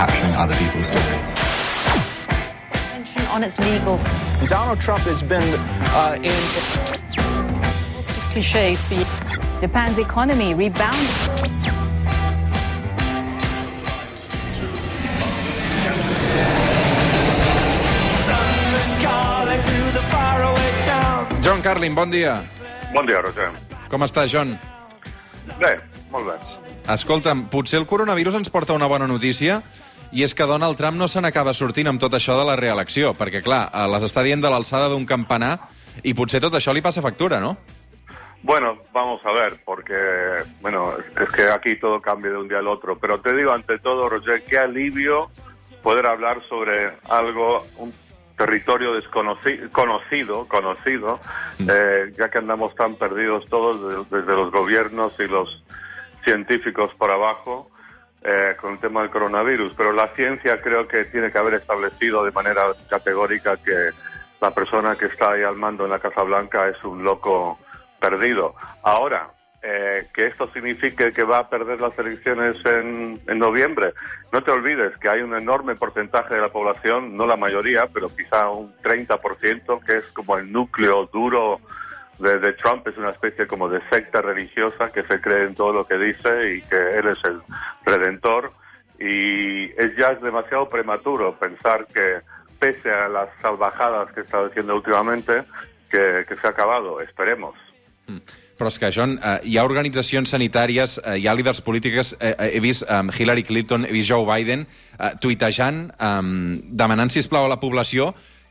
capturing other people's stories. On its legals. Donald Trump has been uh, in. Lots of cliches. Japan's economy rebounded. John Carlin, bon dia. Bon dia, Roger. Com està, John? Bé, molt bé. Escolta'm, potser el coronavirus ens porta una bona notícia i és que Donald Trump no se n'acaba sortint amb tot això de la reelecció, perquè, clar, eh, les està dient de l'alçada d'un campanar i potser tot això li passa factura, no? Bueno, vamos a ver, porque, bueno, es que aquí todo cambia de un día al otro. Pero te digo, ante todo, Roger, qué alivio poder hablar sobre algo, un territorio desconocido, conocido, conocido, eh, ya que andamos tan perdidos todos, de- desde los gobiernos y los científicos por abajo, eh, con el tema del coronavirus. Pero la ciencia creo que tiene que haber establecido de manera categórica que la persona que está ahí al mando en la Casa Blanca es un loco perdido. Ahora, eh, que esto signifique que va a perder las elecciones en, en noviembre. No te olvides que hay un enorme porcentaje de la población, no la mayoría, pero quizá un 30%, que es como el núcleo duro de, de Trump, es una especie como de secta religiosa que se cree en todo lo que dice y que él es el redentor. Y es ya demasiado prematuro pensar que, pese a las salvajadas que está diciendo últimamente, que, que se ha acabado. Esperemos. Però és que, John, eh, hi ha organitzacions sanitàries, eh, hi ha líders polítiques, eh, eh, he vist eh, Hillary Clinton, he vist Joe Biden, eh, tuitejant, eh, demanant, sisplau, a la població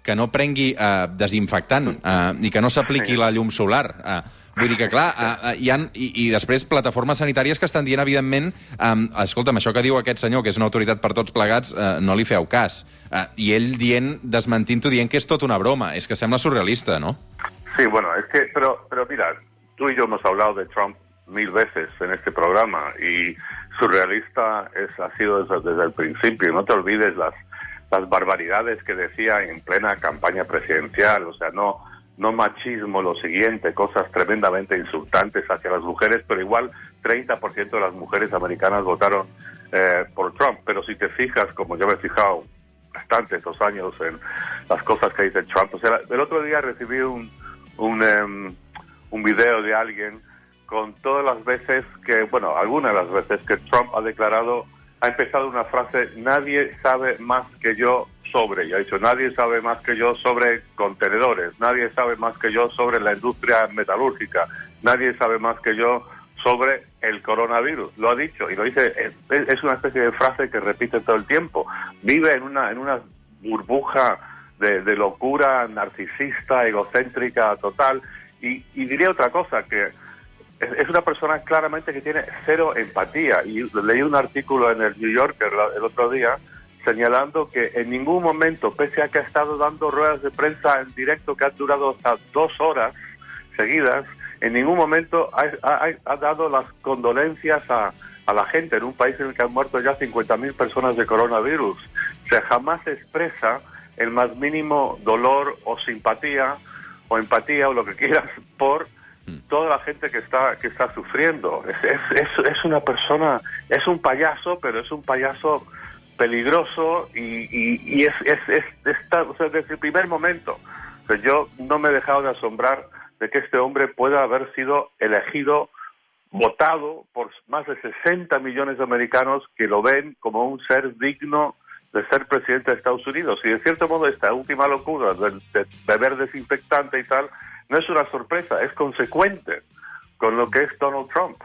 que no prengui eh, desinfectant eh, i que no s'apliqui la llum solar. Eh, vull dir que, clar, eh, eh, hi ha, i, i després plataformes sanitàries que estan dient, evidentment, eh, escolta'm, això que diu aquest senyor, que és una autoritat per tots plegats, eh, no li feu cas. Eh, I ell dient, desmentint-ho, dient que és tot una broma. És que sembla surrealista, no? Sí, bueno, es que, pero, pero mira, tú y yo hemos hablado de Trump mil veces en este programa y surrealista es, ha sido desde, desde el principio. No te olvides las, las barbaridades que decía en plena campaña presidencial, o sea, no, no machismo, lo siguiente, cosas tremendamente insultantes hacia las mujeres, pero igual 30% de las mujeres americanas votaron eh, por Trump. Pero si te fijas, como yo me he fijado bastante estos años en las cosas que dice Trump, o sea, el otro día recibí un, un, em, un video de alguien con todas las veces que, bueno, algunas de las veces que Trump ha declarado, ha empezado una frase, nadie sabe más que yo sobre, y ha dicho, nadie sabe más que yo sobre contenedores, nadie sabe más que yo sobre la industria metalúrgica, nadie sabe más que yo sobre el coronavirus, lo ha dicho, y lo dice, es, una especie de frase que repite todo el tiempo, vive en una, en una burbuja de, de locura narcisista, egocéntrica total, y, y diría otra cosa, que es, una persona claramente que tiene cero empatía. Y leí un artículo en el New Yorker el otro día señalando que en ningún momento, pese a que ha estado dando ruedas de prensa en directo que han durado hasta dos horas seguidas, en ningún momento ha, ha- ha dado las condolencias a, a la gente en un país en el que han muerto ya 50.000 personas de coronavirus. O sea, jamás expresa el más mínimo dolor o simpatía o empatía o lo que quieras por toda la gente que está que está sufriendo. Es, es, es, una persona, es un payaso, pero es un payaso peligroso y, y, y es, es, es- está, o sea, desde el primer momento. O sea, yo no me he dejado de asombrar de que este hombre pueda haber sido elegido, votado por más de 60 millones de americanos que lo ven como un ser digno de ser presidente de Estados Unidos. Y de cierto modo esta última locura de beber desinfectante y tal no es una sorpresa, es consecuente con lo que es Donald Trump.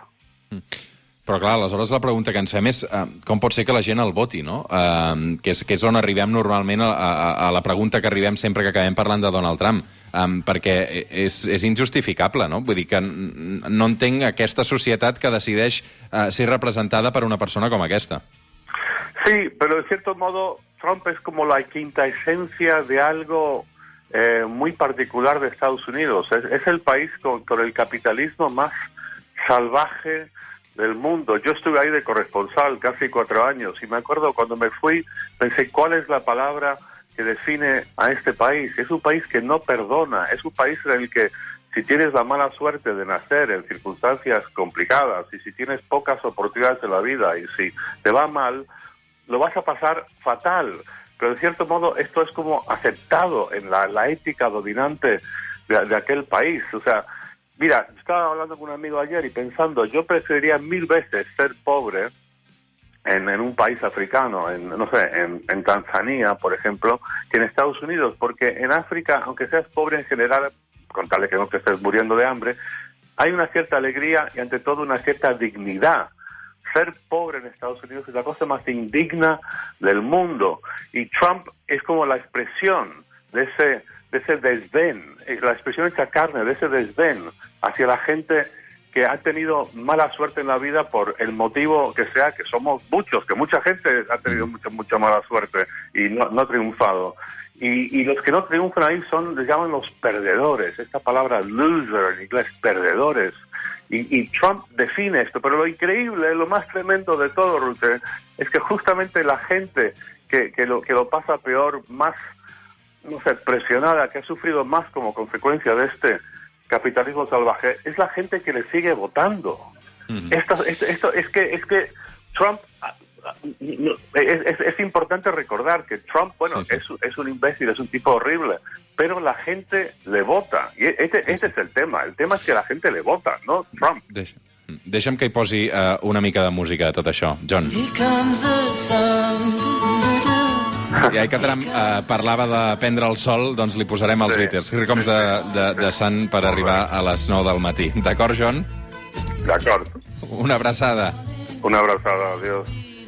Però, clar, aleshores la pregunta que ens fem és uh, com pot ser que la gent el voti, no? Uh, que, és, que és on arribem normalment a, a, a la pregunta que arribem sempre que acabem parlant de Donald Trump, um, perquè és, és injustificable, no? Vull dir que no entenc aquesta societat que decideix uh, ser representada per una persona com aquesta. Sí, pero de cierto modo Trump es como la quinta esencia de algo eh, muy particular de Estados Unidos. Es, el país con, con el capitalismo más salvaje del mundo. Yo estuve ahí de corresponsal casi cuatro años y me acuerdo cuando me fui, pensé, ¿cuál es la palabra que define a este país? Es un país que no perdona, es un país en el que si tienes la mala suerte de nacer en circunstancias complicadas y si tienes pocas oportunidades en la vida y si te va mal, lo vas a pasar fatal. Pero de cierto modo esto es como aceptado en la, ética dominante de, de aquel país. O sea, mira, estaba hablando con un amigo ayer y pensando, yo preferiría mil veces ser pobre en, en un país africano, en, no sé, en, en Tanzania, por ejemplo, que en Estados Unidos, porque en África, aunque seas pobre en general, con tal de que no te estés muriendo de hambre, hay una cierta alegría y ante todo una cierta dignidad. Ser pobre en Estados Unidos es la cosa más indigna del mundo y Trump es como la expresión de ese, de ese desdén, eh, la expresión hecha carne de ese desdén hacia la gente que ha tenido mala suerte en la vida por el motivo que sea, que somos muchos, que mucha gente ha tenido mucha, mucha mala suerte y no, ha triunfado. Y, y los que no triunfan ahí son, les llaman los perdedores, esta palabra loser en inglés, perdedores. Y, y Trump define esto, pero lo increíble, lo más tremendo de todo, Ruth, es que justamente la gente que, que, lo, que lo pasa peor, más, no sé, presionada, que ha sufrido más como consecuencia de este capitalismo salvaje, es la gente que le sigue votando. esto, esto, esto, es que es que Trump no, es, es, es, importante recordar que Trump, bueno, sí, sí. Es, es, un imbécil, es un tipo horrible, pero la gente le vota. Y este, sí, este es el tema. El tema es que la gente le vota, no Trump. Deixa, deixa'm que hi posi uh, una mica de música a tot això. John. Ja que Trump eh, parlava de prendre el sol, doncs li posarem els sí. Beatles, Here Comes de, de, de Sun per arribar a les 9 del matí. D'acord, John? D'acord. Una abraçada. Una abraçada, adiós.